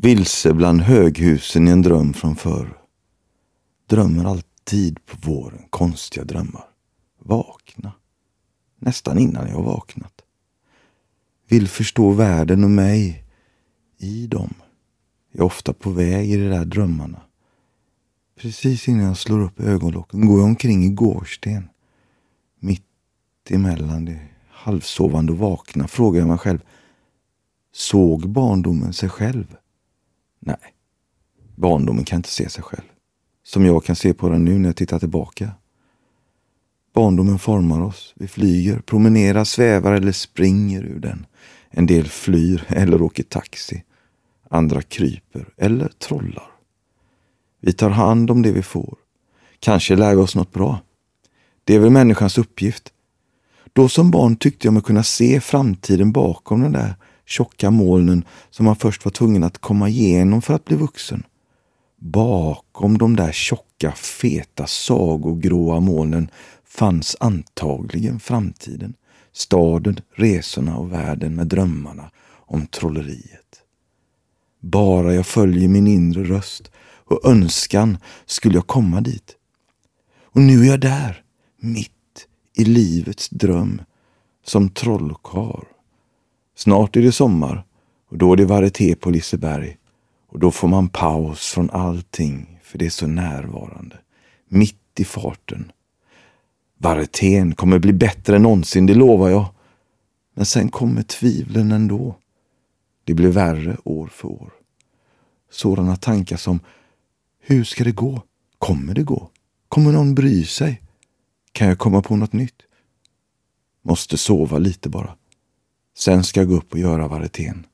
Vilse bland höghusen i en dröm från förr. Drömmer alltid på våren konstiga drömmar. Vakna. Nästan innan jag vaknat. Vill förstå världen och mig i dem. Jag är ofta på väg i de där drömmarna. Precis innan jag slår upp ögonlocken går jag omkring i gårsten. Mitt emellan det halvsovande och vakna frågar jag mig själv. Såg barndomen sig själv? Nej, barndomen kan inte se sig själv. Som jag kan se på den nu när jag tittar tillbaka. Barndomen formar oss. Vi flyger, promenerar, svävar eller springer ur den. En del flyr eller åker taxi. Andra kryper eller trollar. Vi tar hand om det vi får. Kanske lär vi oss något bra. Det är väl människans uppgift. Då som barn tyckte jag mig kunna se framtiden bakom den där tjocka molnen som man först var tvungen att komma igenom för att bli vuxen. Bakom de där tjocka, feta, sagogråa molnen fanns antagligen framtiden. Staden, resorna och världen med drömmarna om trolleriet. Bara jag följer min inre röst och önskan skulle jag komma dit. Och nu är jag där, mitt i livets dröm, som trollkarl. Snart är det sommar och då är det varieté på Liseberg och då får man paus från allting för det är så närvarande. Mitt i farten. Varietén kommer bli bättre än någonsin, det lovar jag. Men sen kommer tvivlen ändå. Det blir värre år för år. Sådana tankar som hur ska det gå? Kommer det gå? Kommer någon bry sig? Kan jag komma på något nytt? Måste sova lite bara. Sen ska jag gå upp och göra varietén.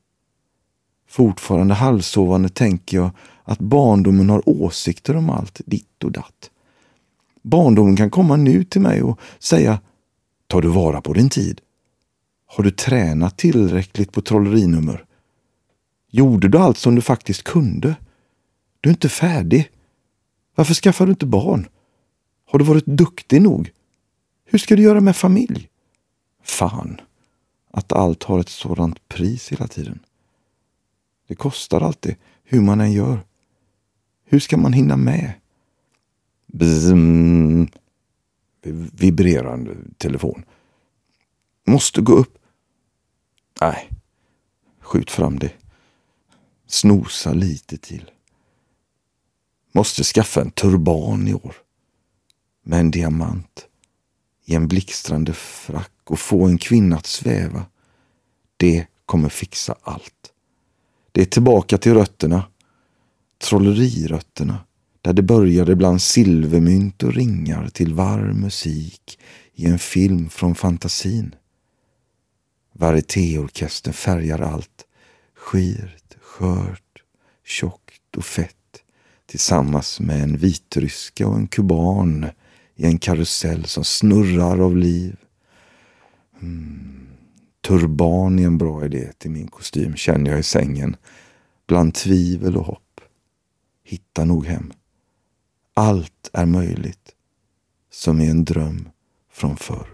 Fortfarande halvsovande tänker jag att barndomen har åsikter om allt ditt och datt. Barndomen kan komma nu till mig och säga Tar du vara på din tid? Har du tränat tillräckligt på trollerinummer? Gjorde du allt som du faktiskt kunde? Du är inte färdig. Varför skaffar du inte barn? Har du varit duktig nog? Hur ska du göra med familj? Fan, att allt har ett sådant pris hela tiden. Det kostar alltid, hur man än gör. Hur ska man hinna med? Bzzm. Vibrerande telefon. Måste gå upp. Nej, skjut fram det. Snosa lite till. Måste skaffa en turban i år. Med en diamant. I en blixtrande frack och få en kvinna att sväva. Det kommer fixa allt. Det är tillbaka till rötterna. Trollerirötterna. Där det började bland silvermynt och ringar till varm musik i en film från fantasin. Varietéorkestern färgar allt. Skirt, skört, tjockt och fett tillsammans med en vitryska och en kuban i en karusell som snurrar av liv. Mm. Turban är en bra idé till min kostym, känner jag i sängen. Bland tvivel och hopp. Hitta nog hem. Allt är möjligt, som i en dröm från förr.